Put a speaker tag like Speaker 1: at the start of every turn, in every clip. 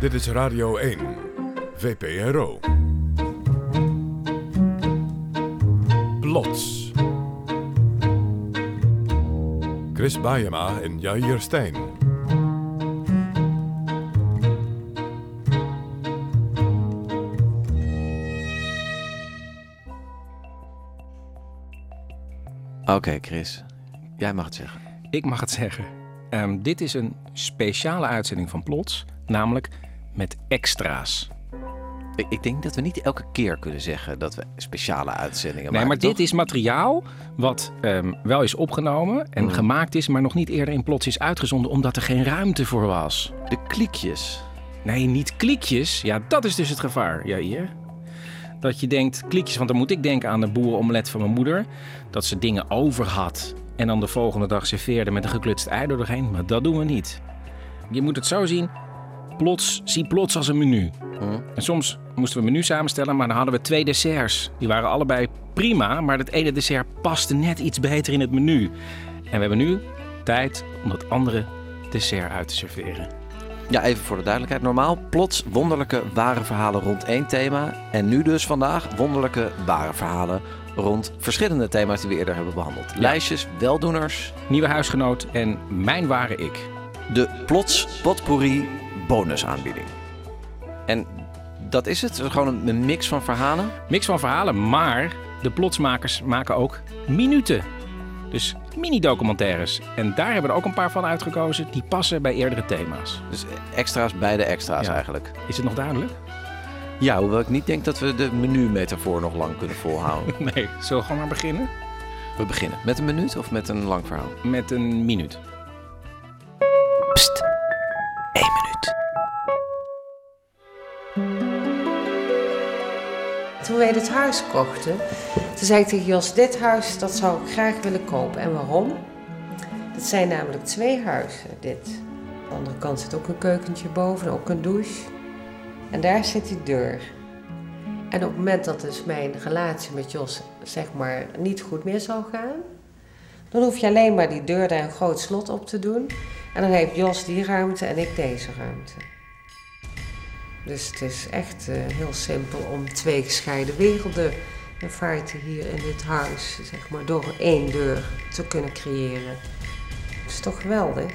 Speaker 1: Dit is Radio 1, VPRO. Plots. Chris Baiema en Jair Stijn.
Speaker 2: Oké, Chris. Jij mag het zeggen.
Speaker 3: Ik mag het zeggen. Ehm, dit is een speciale uitzending van Plots, namelijk met extra's.
Speaker 2: Ik, denk dat we niet elke keer kunnen zeggen dat we speciale uitzendingen
Speaker 3: Nee,
Speaker 2: maken.
Speaker 3: maar dit is materiaal wat ehm, wel is opgenomen en
Speaker 2: Mhm.
Speaker 3: gemaakt is, maar nog niet eerder in Plots is uitgezonden omdat er geen ruimte voor was.
Speaker 2: De kliekjes.
Speaker 3: Nee, niet klikjes. Ja, dat is dus het gevaar, Jair. Dat je denkt, klikjes, want dan moet ik denken aan de boerenomelet van mijn moeder. Dat ze dingen over had en dan de volgende dag serveerde met een geklutst ei er doorheen. Maar dat doen we niet. Je moet het zo zien, plots, zie plots als een menu. En soms moesten we een menu samenstellen, maar dan hadden we twee desserts. Die waren allebei prima, maar het ene dessert paste net iets beter in het menu. En we hebben nu tijd om dat andere dessert uit te serveren.
Speaker 2: Ja, even voor de duidelijkheid. Normaal plots wonderlijke ware verhalen rond één thema. En nu dus vandaag wonderlijke ware verhalen rond verschillende thema's die we eerder hebben behandeld. Lijstjes, weldoeners,
Speaker 3: Nieuwe huisgenoot en mijn ware ik.
Speaker 2: de plots potpourri bonusaanbieding. En dat is het? Gewoon een- mix van verhalen?
Speaker 3: Mix van verhalen, maar de plotsmakers maken ook minuten. Dus mini-documentaires. En daar hebben we er ook een paar van uitgekozen die passen bij eerdere thema's.
Speaker 2: Dus extra's bij de extra's
Speaker 3: Ja.
Speaker 2: eigenlijk.
Speaker 3: Is het nog duidelijk?
Speaker 2: Ja, hoewel ik niet denk dat we de menu-metafoor nog lang kunnen volhouden.
Speaker 3: Nee, zullen we gewoon maar beginnen?
Speaker 2: We beginnen met een minuut of met een lang verhaal?
Speaker 3: Met een minuut.
Speaker 4: Toen wij dit huis kochten, toen zei ik tegen Jos, dit huis dat zou ik graag willen kopen. En waarom? Het zijn namelijk twee huizen, dit. Aan de andere kant zit ook een keukentje boven, ook een douche. En daar zit die deur. En op het moment dat dus mijn relatie met Jos zeg maar niet goed meer zou gaan, dan hoef je alleen maar die deur daar een groot slot op te doen. En dan heeft Jos die ruimte en ik deze ruimte. Dus het is echt eh, heel simpel om twee gescheiden werelden in feite hier in dit huis, zeg maar, door één deur te kunnen creëren. Dat is toch geweldig?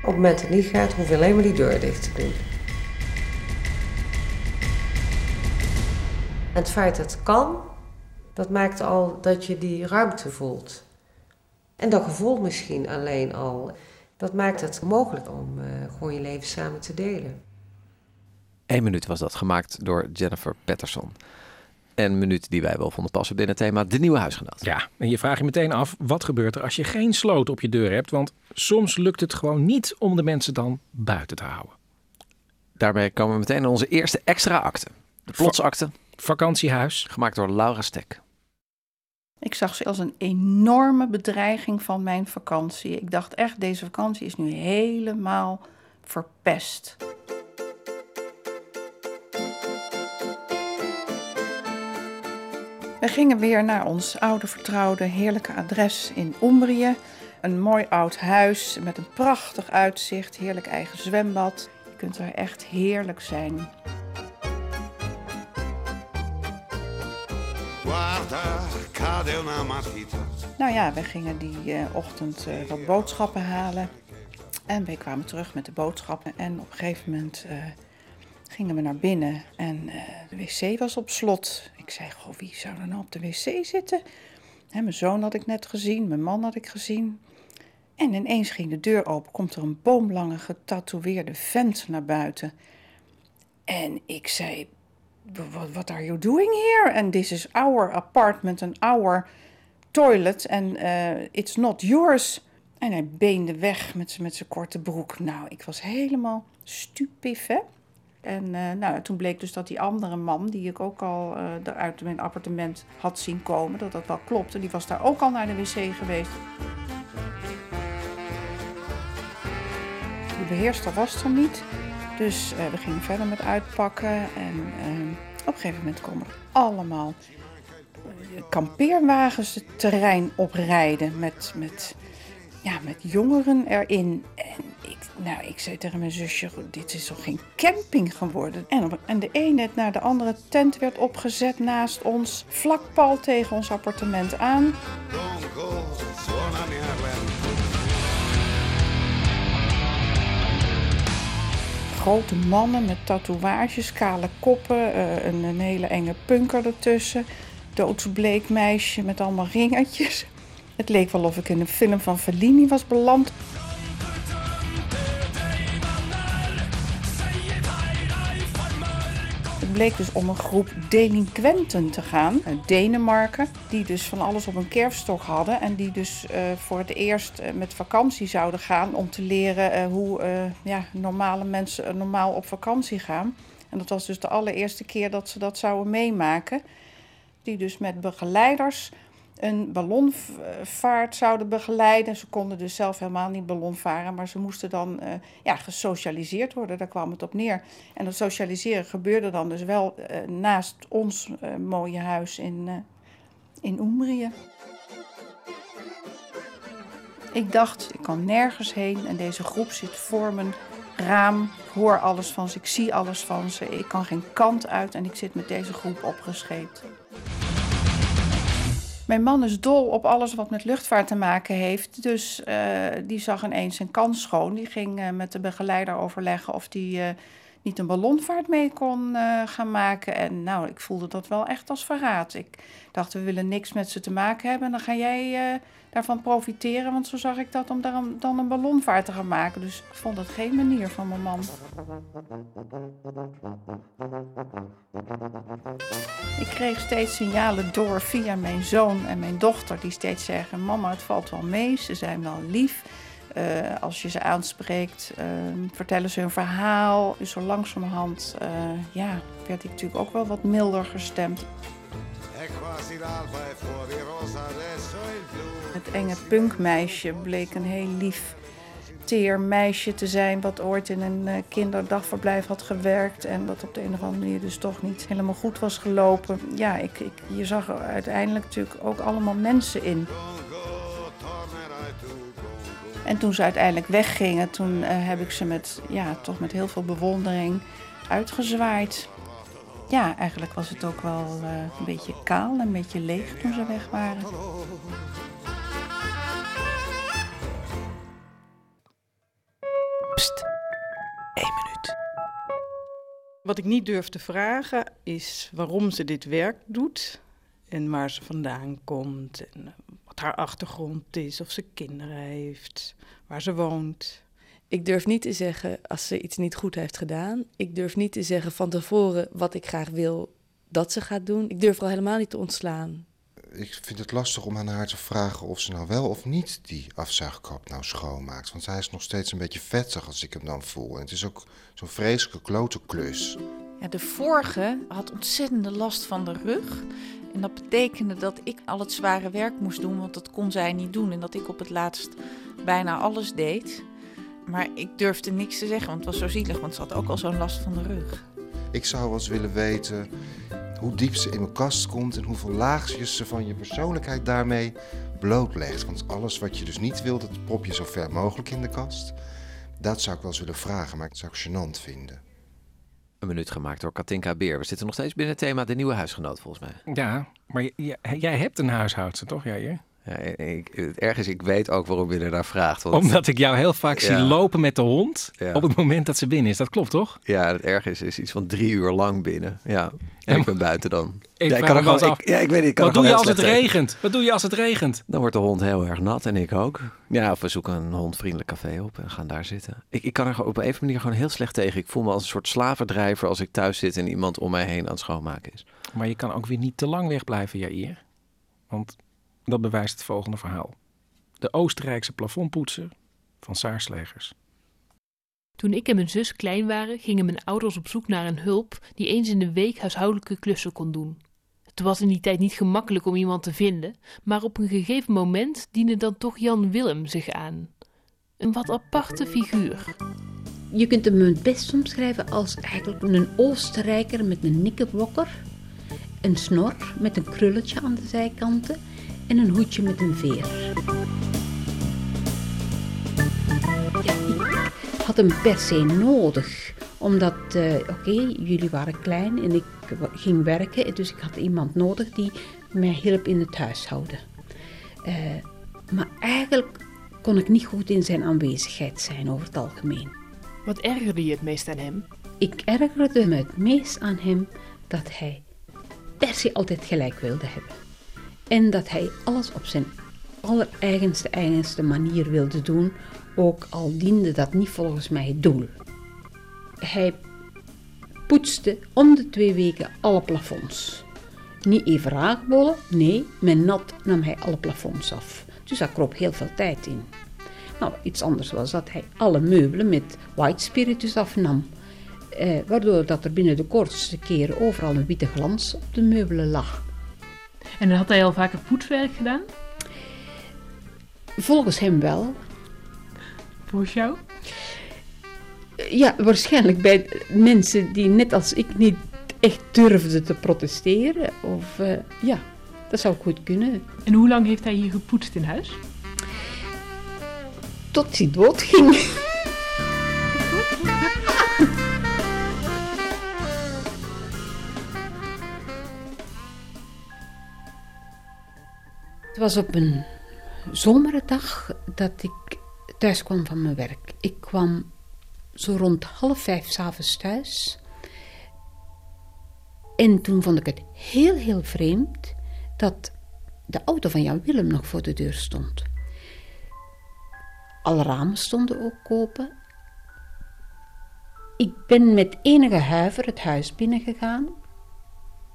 Speaker 4: Op het moment dat het niet gaat, hoef je alleen maar die deur dicht te doen. En het feit dat het kan, dat maakt al dat je die ruimte voelt. En dat gevoel misschien alleen al, dat maakt het mogelijk om eh, gewoon je leven samen te delen.
Speaker 2: Eén minuut was dat, gemaakt door Jennifer Patterson. Een minuut die wij wel vonden passen binnen het thema De Nieuwe Huisgenoot.
Speaker 3: Ja, en je vraagt je meteen af, wat gebeurt er als je geen sloot op je deur hebt? Want soms lukt het gewoon niet om de mensen dan buiten te houden.
Speaker 2: Daarbij komen we meteen naar onze eerste extra acte. De plotsakte,
Speaker 3: Vakantiehuis.
Speaker 2: gemaakt door Laura Stek.
Speaker 5: Ik zag ze als een enorme bedreiging van mijn vakantie. Ik dacht echt, deze vakantie is nu helemaal verpest. We gingen weer naar ons oude vertrouwde heerlijke adres in Umbrië. Een mooi oud huis met een prachtig uitzicht, heerlijk eigen zwembad. Je kunt er echt heerlijk zijn. Nou ja, we gingen die eh, ochtend eh, wat boodschappen halen. En we kwamen terug met de boodschappen. En op een gegeven moment eh, gingen we naar binnen. En de wc was op slot. Ik zei, goh, wie zou er nou op de wc zitten? Hè, mijn zoon had ik net gezien, mijn man had ik gezien. En ineens ging de deur open. Komt er een boomlange getatoeëerde vent naar buiten. En ik zei, what, what are you doing here? And this is our apartment and our toilet and uh, it's not yours. En hij beende weg met zijn met zijn korte broek. Nou, ik was helemaal stupif, hè? En eh, nou, toen bleek dus dat die andere man, die ik ook al daar uit mijn appartement had zien komen, dat dat wel klopte. Die was daar ook al naar de wc geweest. De beheerster was er niet. Dus eh, we gingen verder met uitpakken. En eh, op een gegeven moment komen allemaal eh, kampeerwagens het terrein oprijden. Met, met ja, met jongeren erin. En ik, nou, ik zei tegen mijn zusje, dit is toch geen camping geworden? En, en de ene naar de andere tent werd opgezet naast ons, vlak pal tegen ons appartement aan. Grote mannen met tatoeages, kale koppen, eh, een, een hele enge punker ertussen. Doodsbleek meisje met allemaal ringetjes. Het leek wel of ik in een film van Fellini was beland. Bleek dus om een groep delinquenten te gaan uit Denemarken. Die dus van alles op een kerfstok hadden. En die dus eh, voor het eerst eh, met vakantie zouden gaan om te leren eh, hoe ja, normale mensen normaal op vakantie gaan. En dat was dus de allereerste keer dat ze dat zouden meemaken. Die dus met begeleiders een ballonvaart zouden begeleiden. Ze konden dus zelf helemaal niet ballonvaren, maar ze moesten dan eh, ja, gesocialiseerd worden. Daar kwam het op neer. En dat socialiseren gebeurde dan dus wel eh, naast ons eh, mooie huis in, in Umbrië. Ik dacht, ik kan nergens heen en deze groep zit voor mijn raam. Ik hoor alles van ze, ik zie alles van ze. Ik kan geen kant uit en ik zit met deze groep opgescheept. Mijn man is dol op alles wat met luchtvaart te maken heeft. Dus eh, die zag ineens zijn kans schoon. Die ging eh, met de begeleider overleggen of die eh, niet een ballonvaart mee kon gaan maken. En nou, ik voelde dat wel echt als verraad. Ik dacht, we willen niks met ze te maken hebben. En dan ga jij daarvan profiteren. Want zo zag ik dat om daar dan een ballonvaart te gaan maken. Dus ik vond dat geen manier van mijn man. Ik kreeg steeds signalen door via mijn zoon en mijn dochter, die steeds zeggen: Mama, het valt wel mee, ze zijn wel lief. Eh, als je ze aanspreekt, eh, vertellen ze hun verhaal. Dus zo langzamerhand eh, ja, werd ik natuurlijk ook wel wat milder gestemd.
Speaker 6: Rosa.
Speaker 5: Het enge punkmeisje bleek een heel lief, teer meisje te zijn... wat ooit in een eh, kinderdagverblijf had gewerkt... en dat op de een of andere manier dus toch niet helemaal goed was gelopen. Ja, ik, ik, je zag er uiteindelijk natuurlijk ook allemaal mensen in. En toen ze uiteindelijk weggingen, toen eh, heb ik ze met, ja, toch met heel veel bewondering uitgezwaaid. Ja, eigenlijk was het ook wel eh, een beetje kaal en een beetje leeg toen ze weg waren.
Speaker 2: Pst, één minuut.
Speaker 7: Wat ik niet durf te vragen is waarom ze dit werk doet en waar ze vandaan komt en wat haar achtergrond is, of ze kinderen heeft, waar ze woont.
Speaker 8: Ik durf niet te zeggen als ze iets niet goed heeft gedaan. Ik durf niet te zeggen van tevoren wat ik graag wil dat ze gaat doen. Ik durf er al helemaal niet te ontslaan.
Speaker 9: Ik vind het lastig om aan haar te vragen of ze nou wel of niet die afzuigkap nou schoonmaakt. Want hij is nog steeds een beetje vettig als ik hem dan voel. En het is ook zo'n vreselijke klote klus.
Speaker 10: Ja, de vorige had ontzettende last van de rug. En dat betekende dat ik al het zware werk moest doen, want dat kon zij niet doen. En dat ik op het laatst bijna alles deed. Maar ik durfde niks te zeggen, want het was zo zielig, want ze had ook al zo'n last van de rug.
Speaker 9: Ik zou wel eens willen weten hoe diep ze in mijn kast komt en hoeveel laagjes ze van je persoonlijkheid daarmee blootlegt. Want alles wat je dus niet wil, dat prop je zo ver mogelijk in de kast. Dat zou ik wel eens willen vragen, maar dat zou ik gênant vinden.
Speaker 2: Een minuut gemaakt door Katinka Beer. We zitten nog steeds binnen het thema de nieuwe huisgenoot, volgens mij.
Speaker 3: Ja, maar jij hebt een huishoudster, toch, Jair?
Speaker 2: Ja, ik, het erg is, ik weet ook waarom je er naar vraagt. Want,
Speaker 3: Omdat ik jou heel vaak zie lopen met de hond
Speaker 2: Ja.
Speaker 3: op het moment dat ze binnen is. Dat klopt, toch?
Speaker 2: Ja, het erg is, iets van drie uur lang binnen. Ja, en ik ben buiten dan.
Speaker 3: Ik
Speaker 2: ja,
Speaker 3: vraag
Speaker 2: kan er gewoon,
Speaker 3: af,
Speaker 2: ik, ja, ik weet ik kan
Speaker 3: Wat doe je als het
Speaker 2: tegen.
Speaker 3: regent? Wat doe je als het regent?
Speaker 2: Dan wordt de hond heel erg nat en ik ook. Ja, of we zoeken een hondvriendelijk café op en gaan daar zitten. Ik, ik kan er gewoon op een manier gewoon heel slecht tegen. Ik voel me als een soort slavendrijver als ik thuis zit en iemand om mij heen aan het schoonmaken is.
Speaker 3: Maar je kan ook weer niet te lang wegblijven, Jair. Want dat bewijst het volgende verhaal. De Oostenrijkse plafondpoetser van Saarslegers.
Speaker 11: Toen ik en mijn zus klein waren, gingen mijn ouders op zoek naar een hulp die eens in de week huishoudelijke klussen kon doen. Het was in die tijd niet gemakkelijk om iemand te vinden, maar op een gegeven moment diende dan toch Jan Willem zich aan. Een wat aparte figuur.
Speaker 12: Je kunt hem het best omschrijven als eigenlijk een Oostenrijker met een nikkerblokker, een snor met een krulletje aan de zijkanten en een hoedje met een veer.
Speaker 13: had hem per se nodig. Omdat, eh, oké, jullie waren klein en ik ging werken. Dus ik had iemand nodig die mij hielp in het huishouden. Eh, maar eigenlijk kon ik niet goed in zijn aanwezigheid zijn over het algemeen.
Speaker 11: Wat ergerde je het meest aan hem?
Speaker 13: Ik ergerde me het meest aan hem dat hij per se altijd gelijk wilde hebben. En dat hij alles op zijn allereigenste, eigenste manier wilde doen, ook al diende dat niet volgens mij het doel. Hij poetste om de twee weken alle plafonds. Niet even raakbollen, nee, met nat nam hij alle plafonds af. Dus daar kroop heel veel tijd in. Nou, iets anders was dat hij alle meubelen met white spiritus afnam. Eh, waardoor dat er binnen de kortste keren overal een witte glans op de meubelen lag.
Speaker 11: En had hij al vaker poetswerk gedaan?
Speaker 13: Volgens hem wel.
Speaker 11: Volgens jou?
Speaker 13: Ja, waarschijnlijk bij mensen die net als ik niet echt durfden te protesteren. Of eh, ja, dat zou goed kunnen.
Speaker 11: En hoe lang heeft hij hier gepoetst in huis?
Speaker 13: Tot hij doodging. Het was op een zomerdag dat ik thuis kwam van mijn werk. Ik kwam zo rond half vijf s'avonds thuis. En toen vond ik het heel, heel vreemd dat de auto van Jan Willem nog voor de deur stond. Alle ramen stonden ook open. Ik ben met enige huiver het huis binnengegaan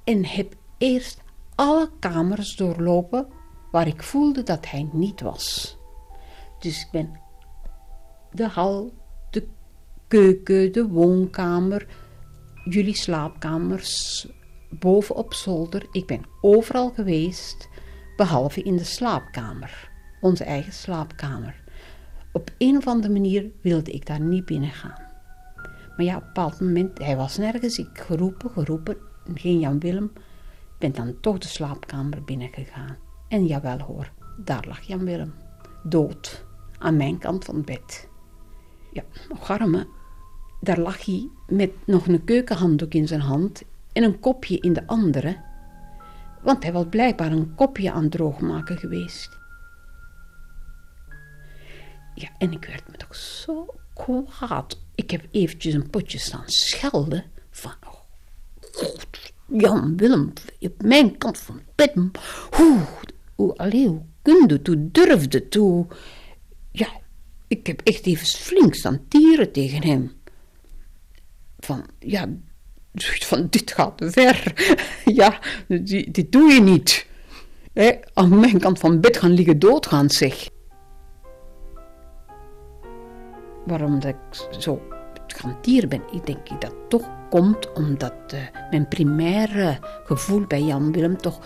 Speaker 13: en heb eerst alle kamers doorlopen waar ik voelde dat hij niet was. Dus ik ben de hal, de keuken, de woonkamer, jullie slaapkamers, boven op zolder. Ik ben overal geweest, behalve in de slaapkamer, onze eigen slaapkamer. Op een of andere manier wilde ik daar niet binnen gaan. Maar ja, op een bepaald moment, hij was nergens. Ik geroepen, geroepen, geen Jan Willem. Ben dan toch de slaapkamer binnengegaan. En jawel hoor, daar lag Jan Willem. Dood, aan mijn kant van het bed. Ja, nog arme. Daar lag hij met nog een keukenhanddoek in zijn hand en een kopje in de andere. Want hij was blijkbaar een kopje aan het droogmaken geweest. Ja, en ik werd me toch zo kwaad. Ik heb eventjes een potje staan schelden van... oh, God, Jan Willem, op mijn kant van het bed. Hoe, hoe, allee, hoe kun je hoe durfde hoe... Ja, ik heb echt even flink staan tieren tegen hem. Van, ja, van dit gaat ver. Ja, dit, doe je niet. Hè, aan mijn kant van bed gaan liggen doodgaan, zeg. waarom dat ik zo gaan tieren ben. Ik denk dat toch komt omdat eh, mijn primaire gevoel bij Jan Willem toch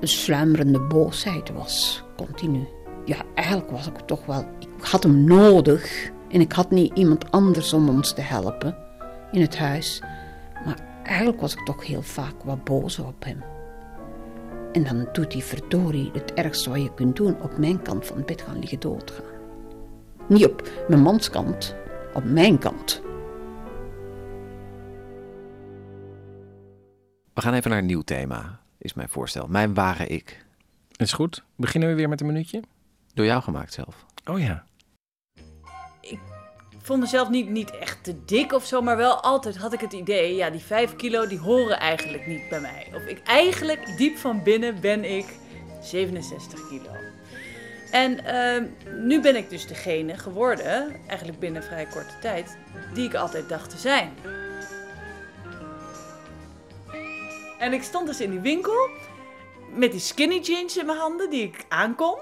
Speaker 13: een sluimerende boosheid was, continu. Ja, eigenlijk was ik toch wel... Ik had hem nodig en ik had niet iemand anders om ons te helpen in het huis. Maar eigenlijk was ik toch heel vaak wat boos op hem. En dan doet hij verdorie het ergste wat je kunt doen, op mijn kant van het bed gaan liggen doodgaan. Niet op mijn mans kant, op mijn kant.
Speaker 2: We gaan even naar een nieuw thema, is mijn voorstel. Mijn ware ik.
Speaker 3: Is goed. Beginnen we weer met een minuutje?
Speaker 2: Door jou gemaakt zelf.
Speaker 3: Oh ja.
Speaker 14: Ik vond mezelf niet, niet echt te dik of zo, maar wel altijd had ik het idee, ja, die vijf kilo, die horen eigenlijk niet bij mij. Of ik eigenlijk, diep van binnen, ben ik 67 kilo. En ehm, nu ben ik dus degene geworden, eigenlijk binnen vrij korte tijd, die ik altijd dacht te zijn. En ik stond dus in die winkel met die skinny jeans in mijn handen die ik aankom.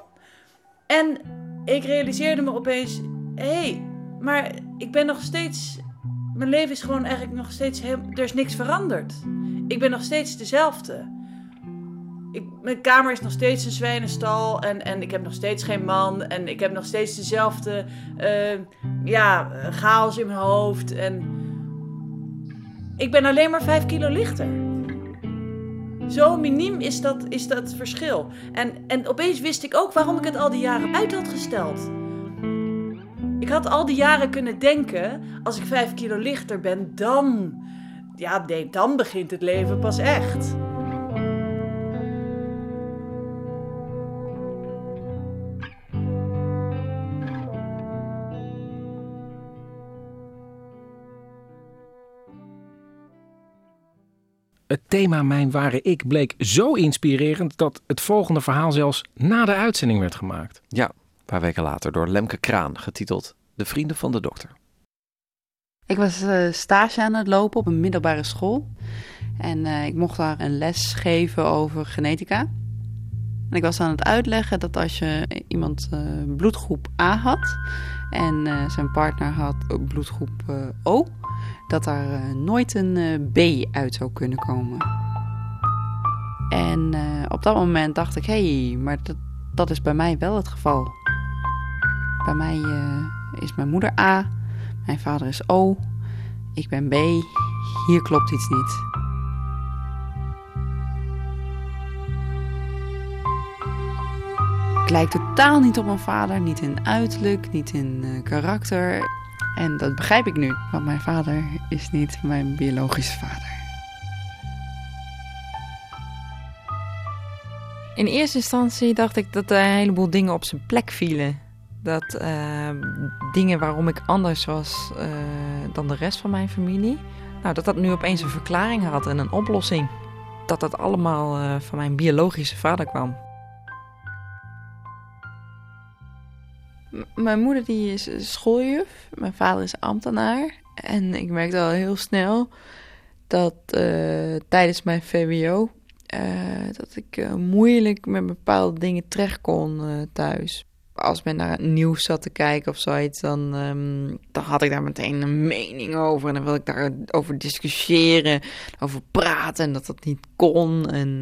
Speaker 14: En ik realiseerde me opeens, hé, hey, maar ik ben nog steeds, mijn leven is gewoon eigenlijk nog steeds, heel, er is niks veranderd. Ik ben nog steeds dezelfde. Ik, mijn kamer is nog steeds een zwijnenstal en, en ik heb nog steeds geen man en ik heb nog steeds dezelfde eh, ja, chaos in mijn hoofd en ik ben alleen maar vijf kilo lichter. Zo miniem is dat, is dat verschil. En, en opeens wist ik ook waarom ik het al die jaren uit had gesteld. Ik had al die jaren kunnen denken, als ik vijf kilo lichter ben, dan... Ja, dan begint het leven pas echt.
Speaker 3: Het thema Mijn ware ik bleek zo inspirerend dat het volgende verhaal zelfs na de uitzending werd gemaakt.
Speaker 2: Ja, een paar weken later door Lemke Kraan, getiteld De Vrienden van de Dokter.
Speaker 15: Ik was uh, stage aan het lopen op een middelbare school. En uh, ik mocht daar een les geven over genetica. En ik was aan het uitleggen dat als je iemand uh, bloedgroep A had en zijn partner had bloedgroep O, dat daar nooit een B uit zou kunnen komen. En op dat moment dacht ik, hé, hey, maar dat, dat is bij mij wel het geval. Bij mij is mijn moeder A, mijn vader is O, ik ben B, hier klopt iets niet. Ik lijk totaal niet op mijn vader, niet in uiterlijk, niet in karakter. En dat begrijp ik nu, want mijn vader is niet mijn biologische vader.
Speaker 16: In eerste instantie dacht ik dat er een heleboel dingen op zijn plek vielen. Dat uh, dingen waarom ik anders was uh, dan de rest van mijn familie, nou, dat dat nu opeens een verklaring had en een oplossing. Dat dat allemaal uh, van mijn biologische vader kwam.
Speaker 15: Mijn moeder die is schooljuf, mijn vader is ambtenaar. En ik merkte al heel snel dat tijdens mijn VWO dat ik moeilijk met bepaalde dingen terecht kon thuis als men naar het nieuws zat te kijken of zoiets, dan, um, dan had ik daar meteen een mening over. En dan wilde ik daarover discussiëren, over praten en dat dat niet kon. En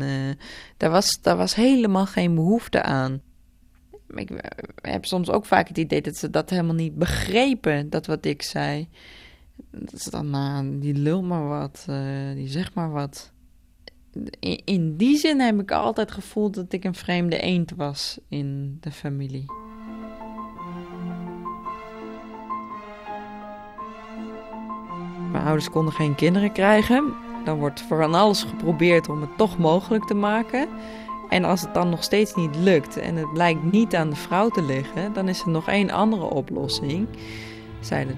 Speaker 15: daar, was, daar was helemaal geen behoefte aan. Ik heb soms ook vaak het idee dat ze dat helemaal niet begrepen, dat wat ik zei. Dat ze dan, nou, die lul maar wat, uh, die zeg maar wat. In, die zin heb ik altijd gevoeld dat ik een vreemde eend was in de familie.
Speaker 16: Mijn ouders konden geen kinderen krijgen. Dan wordt van alles geprobeerd om het toch mogelijk te maken. En als het dan nog steeds niet lukt en het blijkt niet aan de vrouw te liggen, dan is er nog één andere oplossing, zei de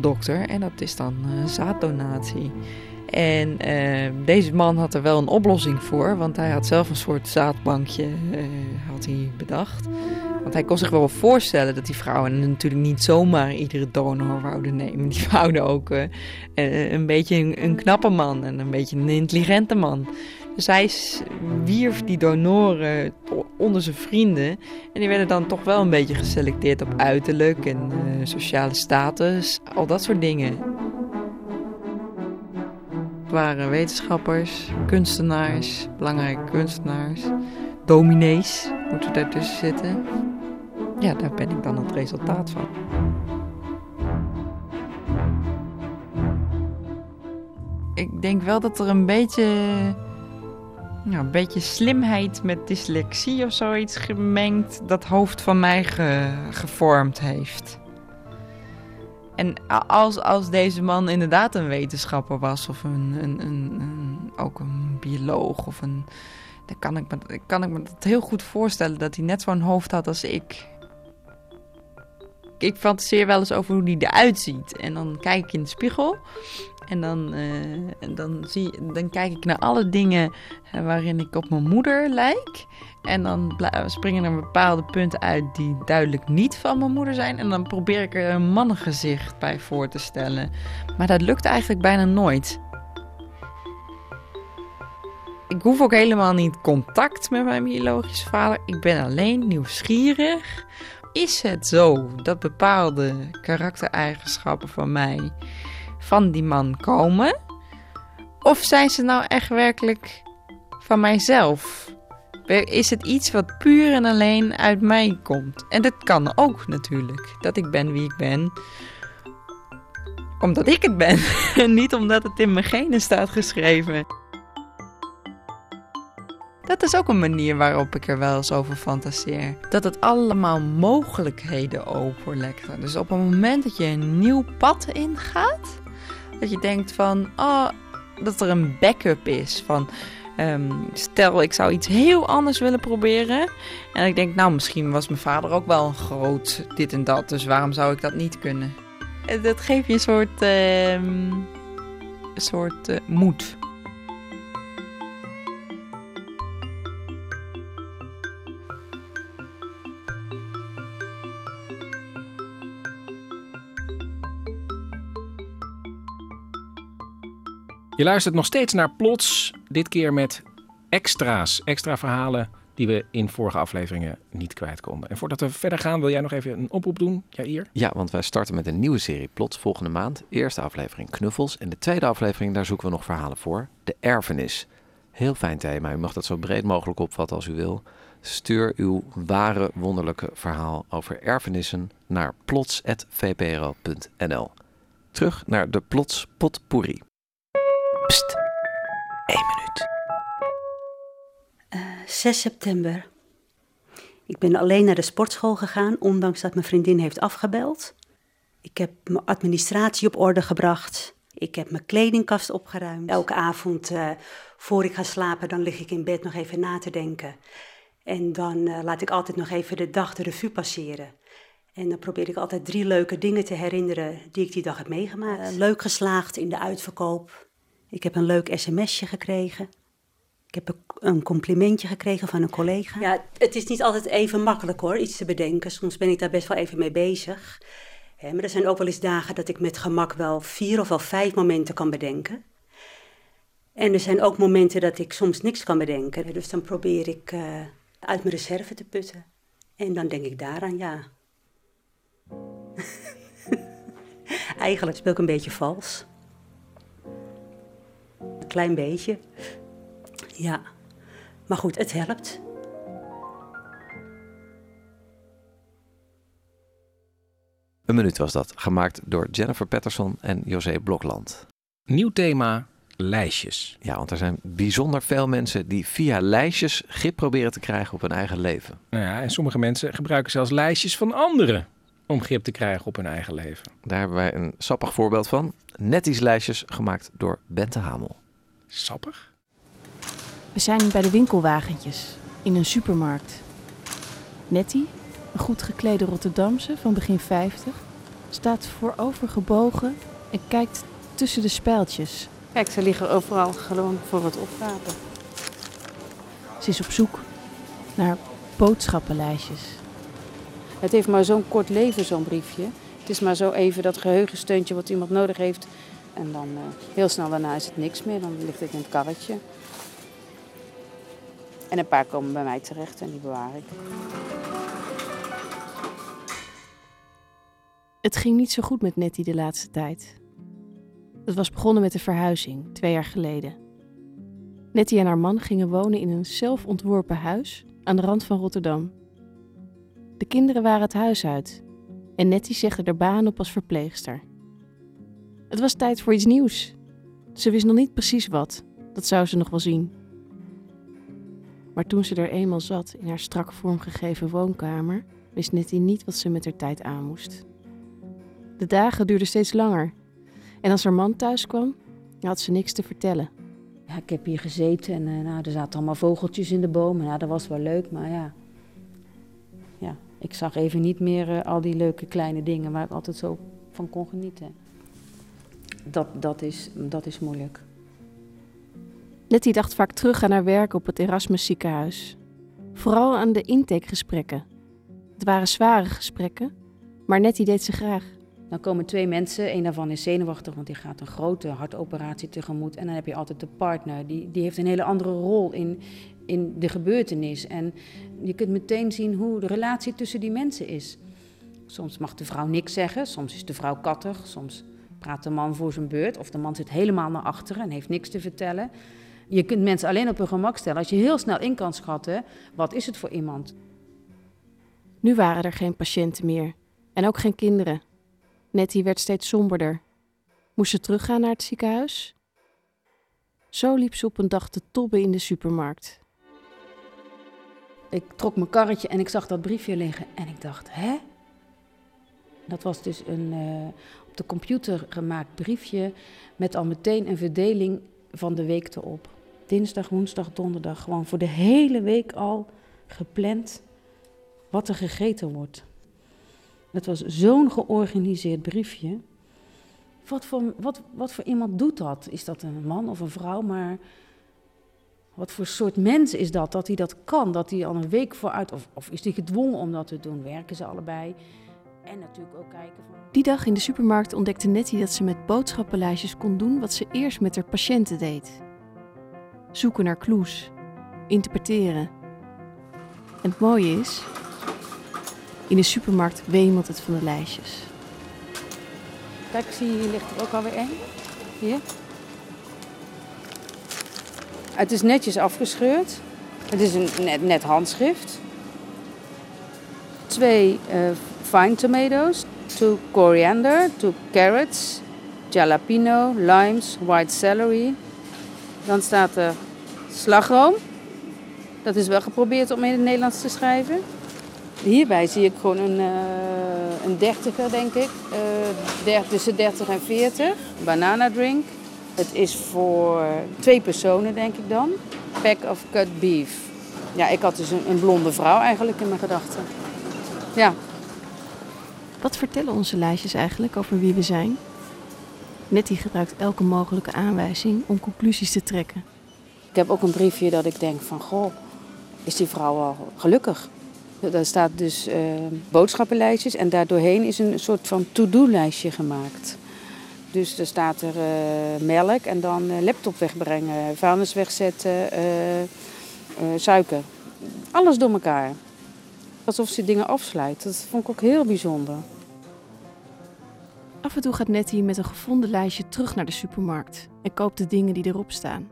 Speaker 16: dokter. En dat is dan uh, zaaddonatie. En uh, deze man had er wel een oplossing voor, want hij had zelf een soort zaadbankje uh, had hij bedacht. Want hij kon zich wel voorstellen dat die vrouwen natuurlijk niet zomaar iedere donor wouden nemen. Die wouden ook uh, een beetje een, knappe man en een beetje een intelligente man. Hij wierf die donoren onder zijn vrienden. En die werden dan toch wel een beetje geselecteerd op uiterlijk en sociale status. Al dat soort dingen. Het waren wetenschappers, kunstenaars, belangrijke kunstenaars, dominees moeten daartussen zitten. Ja, daar ben ik dan het resultaat van. Ik denk wel dat er een beetje, nou, een beetje slimheid met dyslexie of zoiets gemengd dat hoofd van mij ge, gevormd heeft. En als, als deze man inderdaad een wetenschapper was, of een, een, een, een, ook een bioloog, of een. Dan kan ik, me, kan ik me dat heel goed voorstellen dat hij net zo'n hoofd had als ik. Ik fantaseer wel eens over hoe hij eruit ziet. En dan kijk ik in de spiegel. En dan, uh, dan, zie, dan kijk ik naar alle dingen waarin ik op mijn moeder lijk. En dan springen er bepaalde punten uit die duidelijk niet van mijn moeder zijn. En dan probeer ik er een mannengezicht bij voor te stellen. Maar dat lukt eigenlijk bijna nooit. Ik hoef ook helemaal niet contact met mijn biologische vader. Ik ben alleen nieuwsgierig. Is het zo dat bepaalde karaktereigenschappen van mij van die man komen? Of zijn ze nou echt werkelijk van mijzelf? Is het iets wat puur en alleen uit mij komt? En dat kan ook natuurlijk, dat ik ben wie ik ben, omdat ik het ben. En niet omdat het in mijn genen staat geschreven.
Speaker 15: Dat is ook een manier waarop ik er wel eens over fantaseer. Dat het allemaal mogelijkheden openlegt. Dus op het moment dat je een nieuw pad ingaat, dat je denkt van, oh, dat er een backup is. Van, ehm, stel, ik zou iets heel anders willen proberen. En ik denk, nou, misschien was mijn vader ook wel een groot dit en dat. Dus waarom zou ik dat niet kunnen? En Dat geeft je een soort, een soort eh, moed.
Speaker 3: Je luistert nog steeds naar Plots, dit keer met extra's, extra verhalen die we in vorige afleveringen niet kwijt konden. En voordat we verder gaan, wil jij nog even een oproep doen, Jair?
Speaker 2: Ja, want wij starten met een nieuwe serie Plots volgende maand. Eerste aflevering Knuffels en de tweede aflevering, daar zoeken we nog verhalen voor. De erfenis. Heel fijn thema, u mag dat zo breed mogelijk opvatten als u wil. Stuur uw ware wonderlijke verhaal over erfenissen naar plots.vpro.nl. Terug naar de Plots Potpourri. Pst, één minuut.
Speaker 17: 6 september. Ik ben alleen naar de sportschool gegaan, ondanks dat mijn vriendin heeft afgebeld. Ik heb mijn administratie op orde gebracht. Ik heb mijn kledingkast opgeruimd. Elke avond eh, voor ik ga slapen, dan lig ik in bed nog even na te denken. En dan eh, laat ik altijd nog even de dag de revue passeren. En dan probeer ik altijd drie leuke dingen te herinneren die ik die dag heb meegemaakt. Eh, leuk geslaagd in de uitverkoop. Ik heb een leuk sms'je gekregen. Ik heb een- complimentje gekregen van een collega. Ja, het is niet altijd even makkelijk hoor, iets te bedenken. Soms ben ik daar best wel even mee bezig. Maar er zijn ook wel eens dagen dat ik met gemak wel vier of wel vijf momenten kan bedenken. En er zijn ook momenten dat ik soms niks kan bedenken. Dus dan probeer ik eh, uit mijn reserve te putten. En dan denk ik daaraan, ja. Eigenlijk speel ik een beetje vals. Een klein beetje. Ja. Maar goed, het helpt.
Speaker 2: Een minuut was dat, gemaakt door Jennifer Patterson en José Blokland.
Speaker 3: Nieuw thema, lijstjes.
Speaker 2: Ja, want er zijn bijzonder veel mensen die via lijstjes grip proberen te krijgen op hun eigen leven.
Speaker 3: Nou ja, en sommige mensen gebruiken zelfs lijstjes van anderen om grip te krijgen op hun eigen leven.
Speaker 2: Daar hebben wij een sappig voorbeeld van. Netties lijstjes gemaakt door Bente Hamel.
Speaker 3: Sappig?
Speaker 18: We zijn bij de winkelwagentjes in een supermarkt. Nettie, een goed geklede Rotterdamse van begin 50, staat voorovergebogen en kijkt tussen de spijltjes.
Speaker 12: Kijk, ze liggen overal gewoon voor wat oprapen.
Speaker 18: Ze is op zoek naar boodschappenlijstjes.
Speaker 12: Het heeft maar zo'n kort leven, zo'n briefje. Het is maar zo even dat geheugensteuntje wat iemand nodig heeft. En dan eh, heel snel daarna is het niks meer. Dan ligt het in het karretje. En een paar komen bij mij terecht en die bewaar ik.
Speaker 18: Het ging niet zo goed met Nettie de laatste tijd. Het was begonnen met de verhuizing, twee jaar geleden. Nettie en haar man gingen wonen in een zelfontworpen huis aan de rand van Rotterdam. De kinderen waren het huis uit en Nettie zegde er baan op als verpleegster. Het was tijd voor iets nieuws. Ze wist nog niet precies wat, dat zou ze nog wel zien. Maar toen ze er eenmaal zat in haar strak vormgegeven woonkamer, wist Nettie niet wat ze met haar tijd aan moest. De dagen duurden steeds langer. En als haar man thuis kwam, had ze niks te vertellen.
Speaker 12: Ja, ik heb hier gezeten en eh, nou, er zaten allemaal vogeltjes in de bomen. Nou, dat was wel leuk, maar ja. Ja, ik zag even niet meer eh, al die leuke kleine dingen waar ik altijd zo van kon genieten. Dat, dat, is, dat is moeilijk.
Speaker 18: Nettie dacht vaak terug aan haar werk op het Erasmus ziekenhuis. Vooral aan de intakegesprekken. Het waren zware gesprekken, maar Nettie deed ze graag.
Speaker 12: Dan komen twee mensen, een daarvan is zenuwachtig, want die gaat een grote hartoperatie tegemoet. En dan heb je altijd de partner, die, die heeft een hele andere rol in, in de gebeurtenis. En je kunt meteen zien hoe de relatie tussen die mensen is. Soms mag de vrouw niks zeggen, soms is de vrouw kattig, soms praat de man voor zijn beurt. Of de man zit helemaal naar achteren en heeft niks te vertellen. Je kunt mensen alleen op hun gemak stellen als je heel snel in kan schatten, wat is het voor iemand?
Speaker 18: Nu waren er geen patiënten meer en ook geen kinderen. Nettie werd steeds somberder. Moest ze teruggaan naar het ziekenhuis? Zo liep ze op een dag te tobben in de supermarkt.
Speaker 12: Ik trok mijn karretje en ik zag dat briefje liggen en ik dacht, hè? Dat was dus een uh, op de computer gemaakt briefje met al meteen een verdeling van de week erop. Dinsdag, woensdag, donderdag, gewoon voor de hele week al gepland wat er gegeten wordt. Het was zo'n georganiseerd briefje. Wat voor, wat, wat voor iemand doet dat? Is dat een man of een vrouw? Maar wat voor soort mens is dat, dat hij dat kan? Dat hij al een week vooruit, of, of is hij gedwongen om dat te doen? Werken ze allebei? En natuurlijk ook kijken van...
Speaker 18: Die dag in de supermarkt ontdekte Nettie dat ze met boodschappenlijstjes kon doen wat ze eerst met haar patiënten deed. Zoeken naar clues, interpreteren. En het mooie is, in de supermarkt wemelt het van de lijstjes.
Speaker 12: Kijk, zie je, hier ligt er ook alweer één. Hier. Het is netjes afgescheurd. Het is een net, net handschrift. Twee uh, fine tomatoes, two coriander, two carrots, jalapeno, limes, white celery. Dan staat er slagroom. Dat is wel geprobeerd om in het Nederlands te schrijven. Hierbij zie ik gewoon een, uh, een dertiger, denk ik. Uh, tussen 30 en 40. Banana drink. Het is voor twee personen, denk ik dan. Pack of cut beef. Ja, ik had dus een, een blonde vrouw eigenlijk in mijn gedachten. Ja.
Speaker 18: Wat vertellen onze lijstjes eigenlijk over wie we zijn? Nettie gebruikt elke mogelijke aanwijzing om conclusies te trekken.
Speaker 12: Ik heb ook een briefje dat ik denk van, goh, is die vrouw al gelukkig? Daar staat dus uh, boodschappenlijstjes en daardoorheen is een soort van to-do-lijstje gemaakt. Dus er staat er uh, melk en dan uh, laptop wegbrengen, vuilnis wegzetten, suiker. Alles door elkaar. Alsof ze dingen afsluit. Dat vond ik ook heel bijzonder.
Speaker 18: Af en toe gaat Nettie met een gevonden lijstje terug naar de supermarkt en koopt de dingen die erop staan.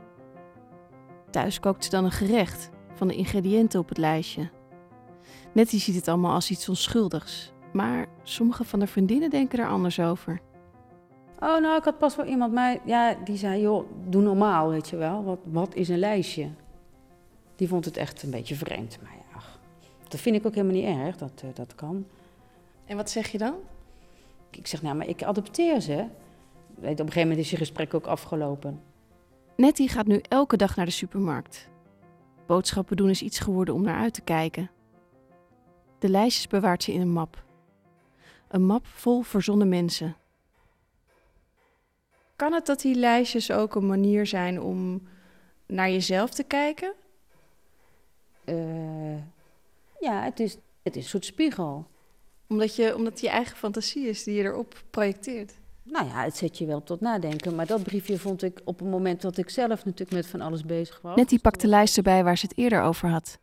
Speaker 18: Thuis kookt ze dan een gerecht van de ingrediënten op het lijstje. Nettie ziet het allemaal als iets onschuldigs, maar sommige van de vriendinnen denken er anders over.
Speaker 12: Oh, nou, ik had pas wel iemand mij, ja, die zei, joh, doe normaal, weet je wel. Wat, wat is een lijstje? Die vond het echt een beetje vreemd. Maar ja, dat vind ik ook helemaal niet erg, dat, uh, dat kan.
Speaker 18: En wat zeg je dan?
Speaker 12: Ik zeg, nou, maar ik adopteer ze. Op een gegeven moment is je gesprek ook afgelopen.
Speaker 18: Nettie gaat nu elke dag naar de supermarkt. Boodschappen doen is iets geworden om naar uit te kijken. De lijstjes bewaart ze in een map. Een map vol verzonnen mensen. Kan het dat die lijstjes ook een manier zijn om naar jezelf te kijken?
Speaker 12: Uh, ja, het is, het is een soort spiegel.
Speaker 18: Omdat, je, omdat het je eigen fantasie is die je erop projecteert.
Speaker 12: Nou ja, het zet je wel tot nadenken. Maar dat briefje vond ik op het moment dat ik zelf natuurlijk met van alles bezig was.
Speaker 18: Net die pakte de lijst erbij waar ze het eerder over had.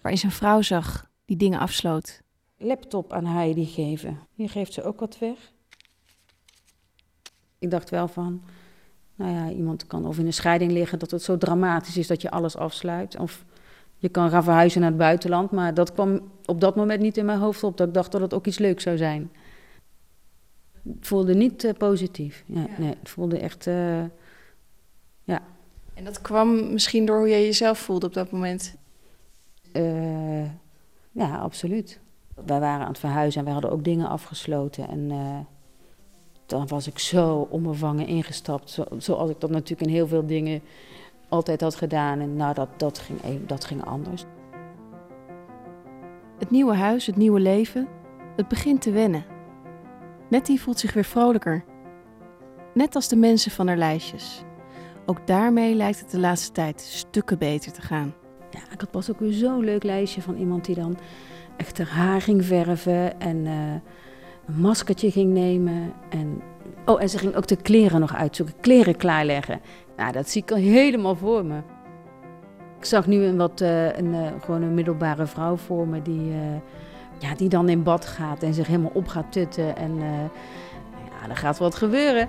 Speaker 18: Waarin ze een vrouw zag die dingen afsloot.
Speaker 12: Laptop aan Heidi geven. Hier geeft ze ook wat weg. Ik dacht wel van, nou ja, iemand kan of in een scheiding liggen dat het zo dramatisch is dat je alles afsluit. Of je kan gaan verhuizen naar het buitenland. Maar dat kwam op dat moment niet in mijn hoofd op. Dat ik dacht dat het ook iets leuks zou zijn. Het voelde niet uh, positief. Ja, Nee, het voelde echt, uh, ja.
Speaker 18: En dat kwam misschien door hoe je jezelf voelde op dat moment?
Speaker 12: Uh, ja, absoluut. Wij waren aan het verhuizen en we hadden ook dingen afgesloten. En dan was ik zo onbevangen ingestapt. Zo, zoals ik dat natuurlijk in heel veel dingen altijd had gedaan. En nou, dat, dat, ging, dat ging anders.
Speaker 18: Het nieuwe huis, het nieuwe leven, het begint te wennen. Nettie voelt zich weer vrolijker. Net als de mensen van haar lijstjes. Ook daarmee lijkt het de laatste tijd stukken beter te gaan.
Speaker 12: Ja, ik had pas ook weer zo'n leuk lijstje van iemand die dan echt haar haar ging verven en uh, een maskertje ging nemen. En, oh, en ze ging ook de kleren nog uitzoeken, kleren klaarleggen. Nou, dat zie ik al helemaal voor me. Ik zag nu een, wat, uh, een, uh, gewoon een middelbare vrouw voor me die, uh, ja, die dan in bad gaat en zich helemaal op gaat tutten. En ja, er gaat wat gebeuren.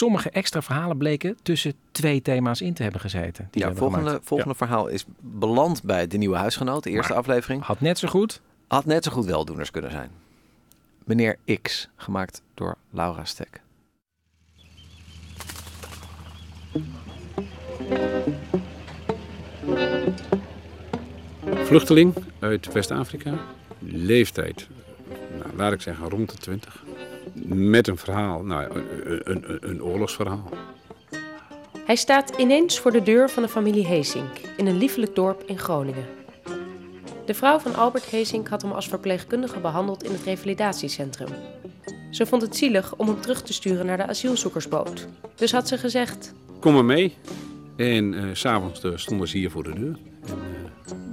Speaker 3: Sommige extra verhalen bleken tussen twee thema's in te hebben gezeten. Die
Speaker 2: Ja,
Speaker 3: hebben
Speaker 2: volgende,
Speaker 3: gemaakt.
Speaker 2: volgende verhaal is beland bij de nieuwe huisgenoot, de eerste
Speaker 3: Maar
Speaker 2: aflevering.
Speaker 3: Had net zo goed.
Speaker 2: Had net zo goed weldoeners kunnen zijn. Meneer X, gemaakt door Laura Stek.
Speaker 19: Vluchteling uit West-Afrika. Leeftijd, nou, laat ik zeggen rond de 20. Met een verhaal, nou, een, een, een, oorlogsverhaal.
Speaker 20: Hij staat ineens voor de deur van de familie Heesink in een liefelijk dorp in Groningen. De vrouw van Albert Heesink had hem als verpleegkundige behandeld in het revalidatiecentrum. Ze vond het zielig om hem terug te sturen naar de asielzoekersboot. Dus had ze gezegd:
Speaker 19: Kom maar mee. En eh, s s'avonds uh, stonden ze hier voor de deur. En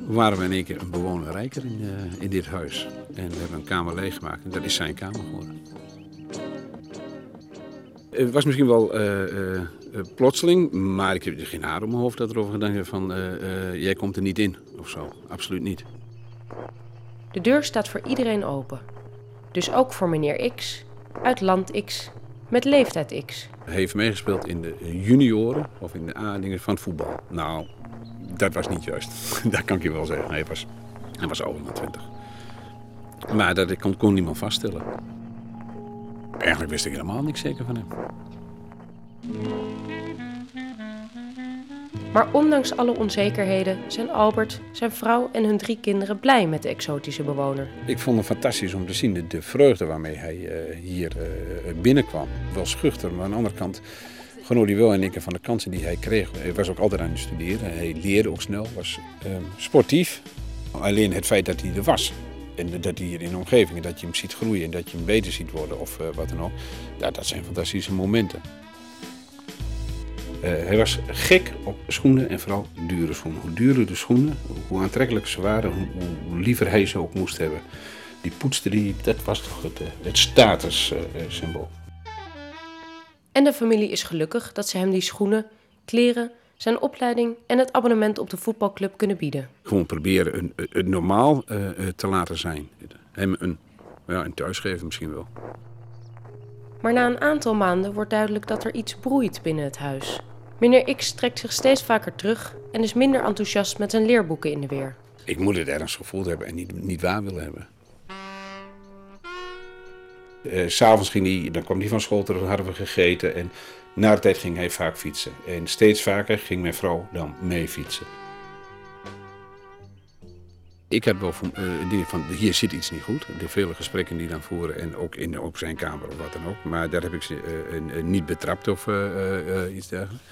Speaker 19: uh, waren we in één keer een bewoner rijker in, uh, in dit huis. En we hebben een kamer leeggemaakt en dat is zijn kamer geworden. Het was misschien wel uh, plotseling, maar ik heb er geen haar op mijn hoofd dat erover gedacht van jij komt er niet in of zo. Absoluut niet.
Speaker 20: De deur staat voor iedereen open. Dus ook voor meneer X, uit land X, met leeftijd X.
Speaker 19: Hij heeft meegespeeld in de junioren of in de A-dingen van het voetbal. Nou, dat was niet juist. dat kan ik je wel zeggen. Hij was, hij was ouder dan 20. Maar dat kon, kon niemand vaststellen. Eigenlijk wist ik helemaal niks zeker van hem.
Speaker 20: Maar ondanks alle onzekerheden zijn Albert, zijn vrouw en hun drie kinderen blij met de exotische bewoner.
Speaker 19: Ik vond het fantastisch om te zien de, de vreugde waarmee hij uh, hier uh, binnenkwam. Wel schuchter, maar aan de andere kant genoot hij wel in één keer van de kansen die hij kreeg. Hij was ook altijd aan het studeren. Hij leerde ook snel, was uh, sportief. Alleen het feit dat hij er was. En dat hij hier in de omgeving, dat je hem ziet groeien en dat je hem beter ziet worden of wat dan ook. Ja, dat zijn fantastische momenten. Uh, hij was gek op schoenen en vooral dure schoenen. Hoe duurder de schoenen, hoe aantrekkelijker ze waren, hoe, hoe liever hij ze ook moest hebben. Die poetste die, dat was toch het, het statussymbool.
Speaker 20: En de familie is gelukkig dat ze hem die schoenen, kleren, zijn opleiding en het abonnement op de voetbalclub kunnen bieden.
Speaker 19: Gewoon proberen een, normaal uh, te laten zijn. Hem een, ja, een thuisgeven misschien wel.
Speaker 20: Maar na een aantal maanden wordt duidelijk dat er iets broeit binnen het huis. Meneer X trekt zich steeds vaker terug en is minder enthousiast met zijn leerboeken in de weer.
Speaker 19: Ik moet het ergens gevoeld hebben en niet, niet waar willen hebben. Uh, S'avonds ging hij, dan kwam hij van school terug, hadden we gegeten. En na de tijd ging hij vaak fietsen. En steeds vaker ging mijn vrouw dan mee fietsen. Ik had wel van, uh, dingen van, hier zit iets niet goed. De vele gesprekken die dan voeren en ook in op zijn kamer of wat dan ook. Maar daar heb ik ze uh, niet betrapt of uh, iets dergelijks.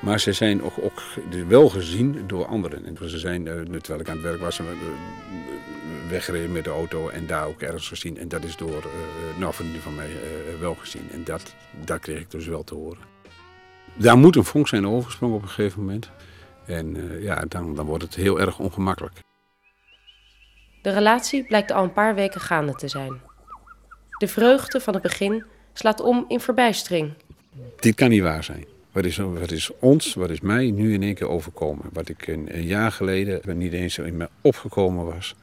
Speaker 19: Maar ze zijn ook, ook wel gezien door anderen. En ze zijn, terwijl ik aan het werk was, weggereden met de auto en daar ook ergens gezien. En dat is door nou, vrienden van mij wel gezien. En dat, dat kreeg ik dus wel te horen. Daar moet een vonk zijn overgesprongen op een gegeven moment. En ja, dan, dan wordt het heel erg ongemakkelijk.
Speaker 20: De relatie blijkt al een paar weken gaande te zijn. De vreugde van het begin slaat om in verbijstering.
Speaker 19: Dit kan niet waar zijn. Wat is, wat is ons, wat is mij nu in één keer overkomen? Wat ik een, een jaar geleden niet eens in me opgekomen was.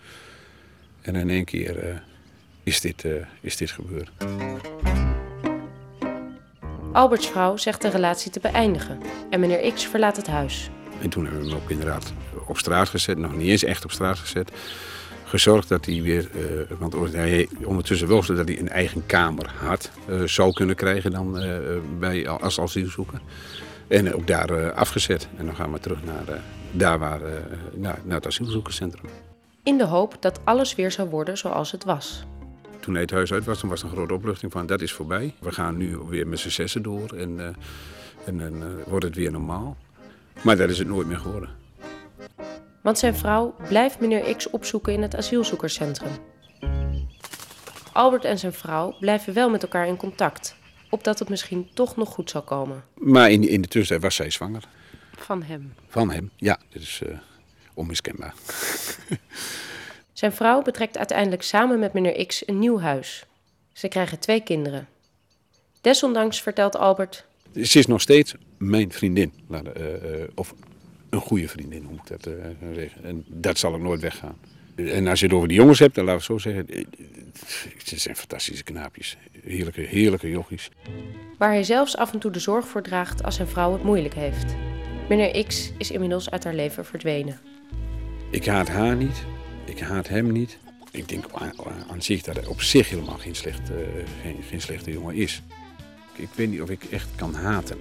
Speaker 19: En in één keer uh, is, dit, uh, is dit gebeurd.
Speaker 20: Alberts vrouw zegt de relatie te beëindigen en meneer X verlaat het huis.
Speaker 19: En toen hebben we hem ook inderdaad op straat gezet, nog niet eens echt op straat gezet gezorgd dat hij weer, uh, want hij ondertussen wel dat hij een eigen kamer had, uh, zou kunnen krijgen dan uh, bij, als asielzoeker. En ook daar afgezet. En dan gaan we terug naar, daar waar, naar, naar het asielzoekerscentrum.
Speaker 20: In de hoop dat alles weer zou worden zoals het was.
Speaker 19: Toen hij het huis uit was, dan was er een grote opluchting van dat is voorbij. We gaan nu weer met z'n zessen door en, en dan wordt het weer normaal. Maar dat is het nooit meer geworden.
Speaker 20: Want zijn vrouw blijft meneer X opzoeken in het asielzoekerscentrum. Albert en zijn vrouw blijven wel met elkaar in contact, opdat het misschien toch nog goed zal komen.
Speaker 19: Maar in, in de tussentijd was zij zwanger.
Speaker 20: Van hem.
Speaker 19: Van hem, ja. Dat is uh, onmiskenbaar.
Speaker 20: zijn vrouw betrekt uiteindelijk samen met meneer X een nieuw huis. Ze krijgen twee kinderen. Desondanks vertelt Albert...
Speaker 19: Ze is nog steeds mijn vriendin. Uh, uh, of een goede vriendin, hoe moet ik dat uh, zeggen. En dat zal ook nooit weggaan. En als je het over de jongens hebt, dan laten we het zo zeggen. eh, Het zijn fantastische knaapjes. Heerlijke, heerlijke jochies.
Speaker 20: Waar hij zelfs af en toe de zorg voor draagt als zijn vrouw het moeilijk heeft. Meneer X is inmiddels uit haar leven verdwenen.
Speaker 19: Ik haat haar niet. Ik haat hem niet. Ik denk aan, zich dat hij op zich helemaal geen, slecht, eh, geen, geen slechte jongen is. Ik weet niet of ik echt kan haten.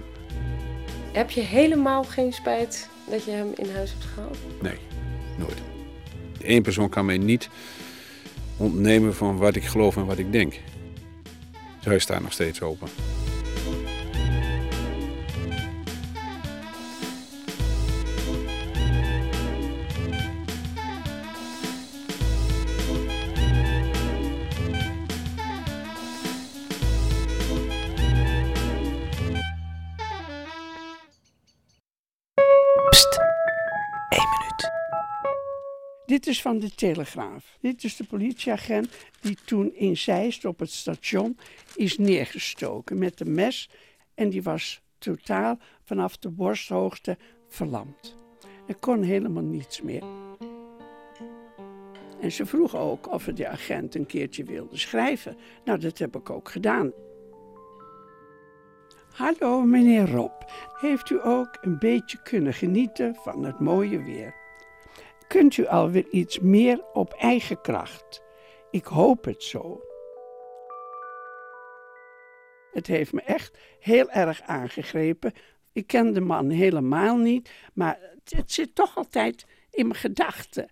Speaker 20: Heb je helemaal geen spijt dat je hem in huis hebt gehaald?
Speaker 19: Nee, nooit. Eén persoon kan mij niet ontnemen van wat ik geloof en wat ik denk. Zij staat nog steeds open.
Speaker 21: Dit is van de Telegraaf. Dit is de politieagent die toen in Zeist op het station is neergestoken met een mes. En die was totaal vanaf de borsthoogte verlamd. Er kon helemaal niets meer. En ze vroeg ook of de agent een keertje wilde schrijven. Nou, dat heb ik ook gedaan. Hallo meneer Rob, heeft u ook een beetje kunnen genieten van het mooie weer? Kunt u alweer iets meer op eigen kracht? Ik hoop het zo. Het heeft me echt heel erg aangegrepen. Ik ken de man helemaal niet, maar het, zit toch altijd in mijn gedachten.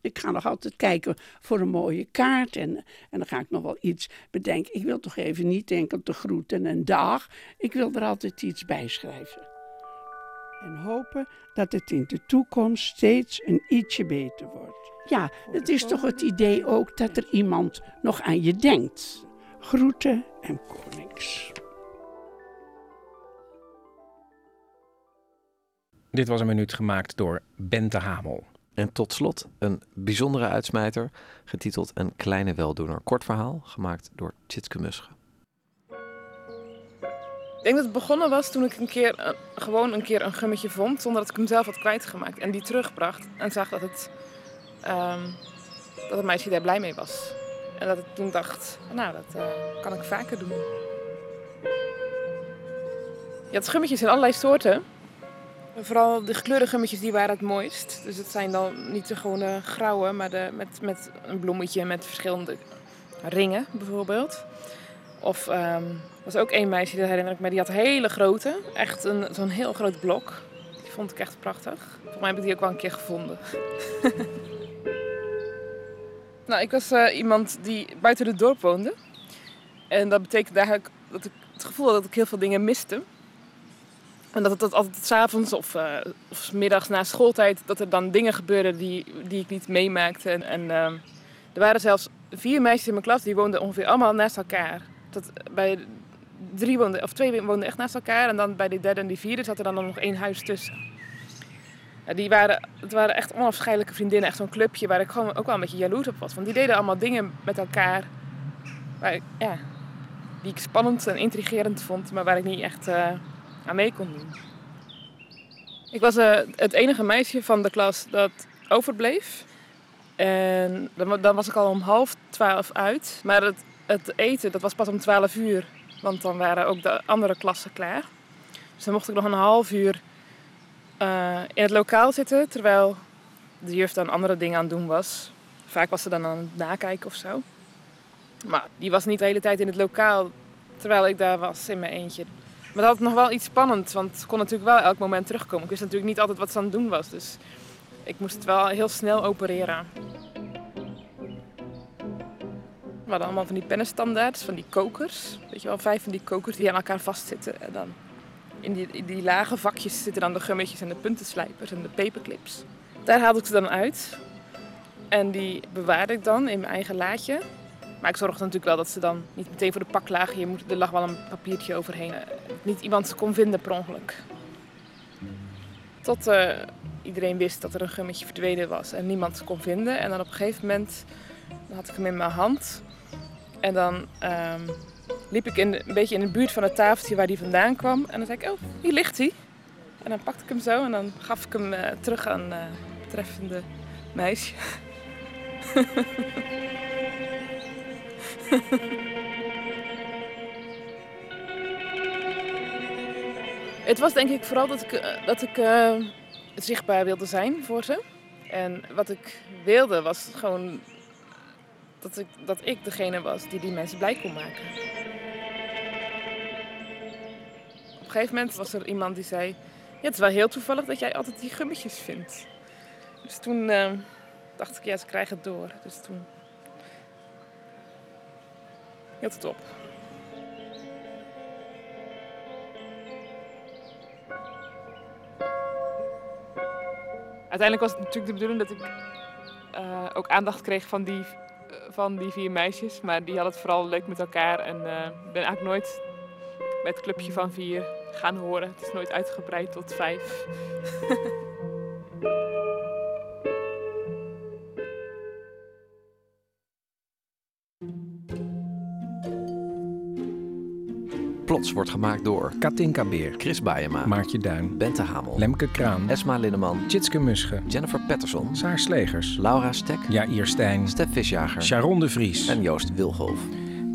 Speaker 21: Ik ga nog altijd kijken voor een mooie kaart en, en dan ga ik nog wel iets bedenken. Ik wil toch even niet enkel te groeten en dag. Ik wil er altijd iets bij schrijven. En hopen dat het in de toekomst steeds een ietsje beter wordt. Ja, het is toch het idee ook dat er iemand nog aan je denkt. Groeten en konings.
Speaker 3: Dit was een minuut gemaakt door Bente Hamel.
Speaker 2: En tot slot een bijzondere uitsmijter, getiteld Een kleine weldoener. Kort verhaal, gemaakt door Tjitske Musche.
Speaker 22: Ik denk dat het begonnen was toen ik een keer, eh, gewoon een keer een gummetje vond, zonder dat ik hem zelf had kwijtgemaakt. En die terugbracht en zag dat het, ehm, dat het meisje daar blij mee was. En dat ik toen dacht, nou, dat eh, kan ik vaker doen. Je had gummetjes in allerlei soorten. Vooral de gekleurde gummetjes die waren het mooist. Dus het zijn dan niet de gewone grauwe, maar de, met, met een bloemetje met verschillende ringen bijvoorbeeld. Of ehm, er was ook één meisje, dat herinner ik me, die had hele grote. Echt zo'n heel groot blok. Die vond ik echt prachtig. Volgens mij heb ik die ook wel een keer gevonden. nou, ik was eh, iemand die buiten het dorp woonde. En dat betekende eigenlijk dat ik het gevoel had dat ik heel veel dingen miste. En dat het altijd s'avonds of, eh of middags na schooltijd, dat er dan dingen gebeurden die, die ik niet meemaakte. En, en ehm, er waren zelfs vier meisjes in mijn klas, die woonden ongeveer allemaal naast elkaar. Dat bij drie woonden, of twee woonden echt naast elkaar. En dan bij de derde en die vierde zat er dan nog één huis tussen. Die waren, het waren echt onafscheidelijke vriendinnen. Echt zo'n clubje waar ik gewoon ook wel een beetje jaloers op was. Want die deden allemaal dingen met elkaar ja, die ik spannend en intrigerend vond. Maar waar ik niet echt eh, aan mee kon doen. Ik was eh, het enige meisje van de klas dat overbleef. En dan, dan was ik al om half twaalf uit. Maar het, het eten, dat was pas om twaalf uur. Want dan waren ook de andere klassen klaar. Dus dan mocht ik nog een half uur eh, in het lokaal zitten. Terwijl de juf dan andere dingen aan het doen was. Vaak was ze dan aan het nakijken of zo. Maar die was niet de hele tijd in het lokaal. Terwijl ik daar was in mijn eentje. Maar dat had nog wel iets spannends. Want ze kon natuurlijk wel elk moment terugkomen. Ik wist natuurlijk niet altijd wat ze aan het doen was. Dus ik moest het wel heel snel opereren. Hadden allemaal van die pennenstandaards, van die kokers. Weet je wel, vijf van die kokers die aan elkaar vastzitten. En dan in die, die lage vakjes zitten dan de gummetjes en de puntenslijpers en de paperclips. Daar haalde ik ze dan uit. En die bewaarde ik dan in mijn eigen laadje. Maar ik zorgde natuurlijk wel dat ze dan niet meteen voor de pak lagen. Je moet, er lag wel een papiertje overheen. Niet iemand ze kon vinden per ongeluk. Tot eh, iedereen wist dat er een gummetje verdwenen was en niemand kon vinden. En dan op een gegeven moment had ik hem in mijn hand. En dan ehm, liep ik in een beetje in de buurt van het tafeltje waar die vandaan kwam. En dan zei ik, oh, hier ligt hij. En dan pakte ik hem zo en dan gaf ik hem eh, terug aan eh, het betreffende meisje. Het was denk ik vooral dat ik, eh, dat ik zichtbaar wilde zijn voor ze. En wat ik wilde was gewoon dat ik, dat ik degene was die die mensen blij kon maken. Op een gegeven moment was er iemand die zei... Ja, het is wel heel toevallig dat jij altijd die gummetjes vindt. Dus toen eh, dacht ik, ja, ze krijgen het door. Dus toen hield het. Uiteindelijk was het natuurlijk de bedoeling dat ik eh, ook aandacht kreeg van die, van die vier meisjes. Maar die hadden het vooral leuk met elkaar. En eh, ik ben eigenlijk nooit bij het clubje van vier gaan horen. Het is nooit uitgebreid tot vijf.
Speaker 2: Plots wordt gemaakt door
Speaker 3: Katinka Beer,
Speaker 2: Chris Baayema,
Speaker 3: Maartje Duin,
Speaker 2: Bente Hamel,
Speaker 3: Lemke Kraan,
Speaker 2: Esma Linneman,
Speaker 3: Tjitske Musche,
Speaker 2: Jennifer Patterson,
Speaker 3: Saar Slegers,
Speaker 2: Laura Stek,
Speaker 3: Jair Stijn,
Speaker 2: Stef Visjager,
Speaker 3: Sharon de Vries
Speaker 2: en Joost Wilgolf.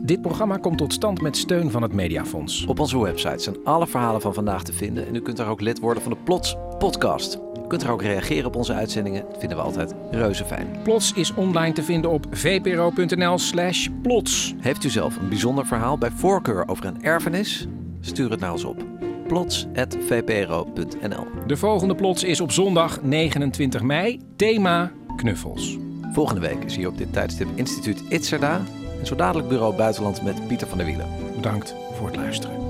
Speaker 3: Dit programma komt tot stand met steun van het Mediafonds.
Speaker 2: Op onze website zijn alle verhalen van vandaag te vinden en u kunt daar ook lid worden van de Plots podcast. Kunt er ook reageren op onze uitzendingen. Dat vinden we altijd reuze fijn.
Speaker 3: Plots is online te vinden op vpro.nl slash plots.
Speaker 2: Heeft u zelf een bijzonder verhaal bij voorkeur over een erfenis? Stuur het naar ons op plots.vpro.nl
Speaker 3: De volgende plots is op zondag 29 mei. Thema knuffels.
Speaker 2: Volgende week is hier op dit tijdstip instituut Itzerda. En zo dadelijk bureau Buitenland met Pieter van der Wielen.
Speaker 3: Bedankt voor het luisteren.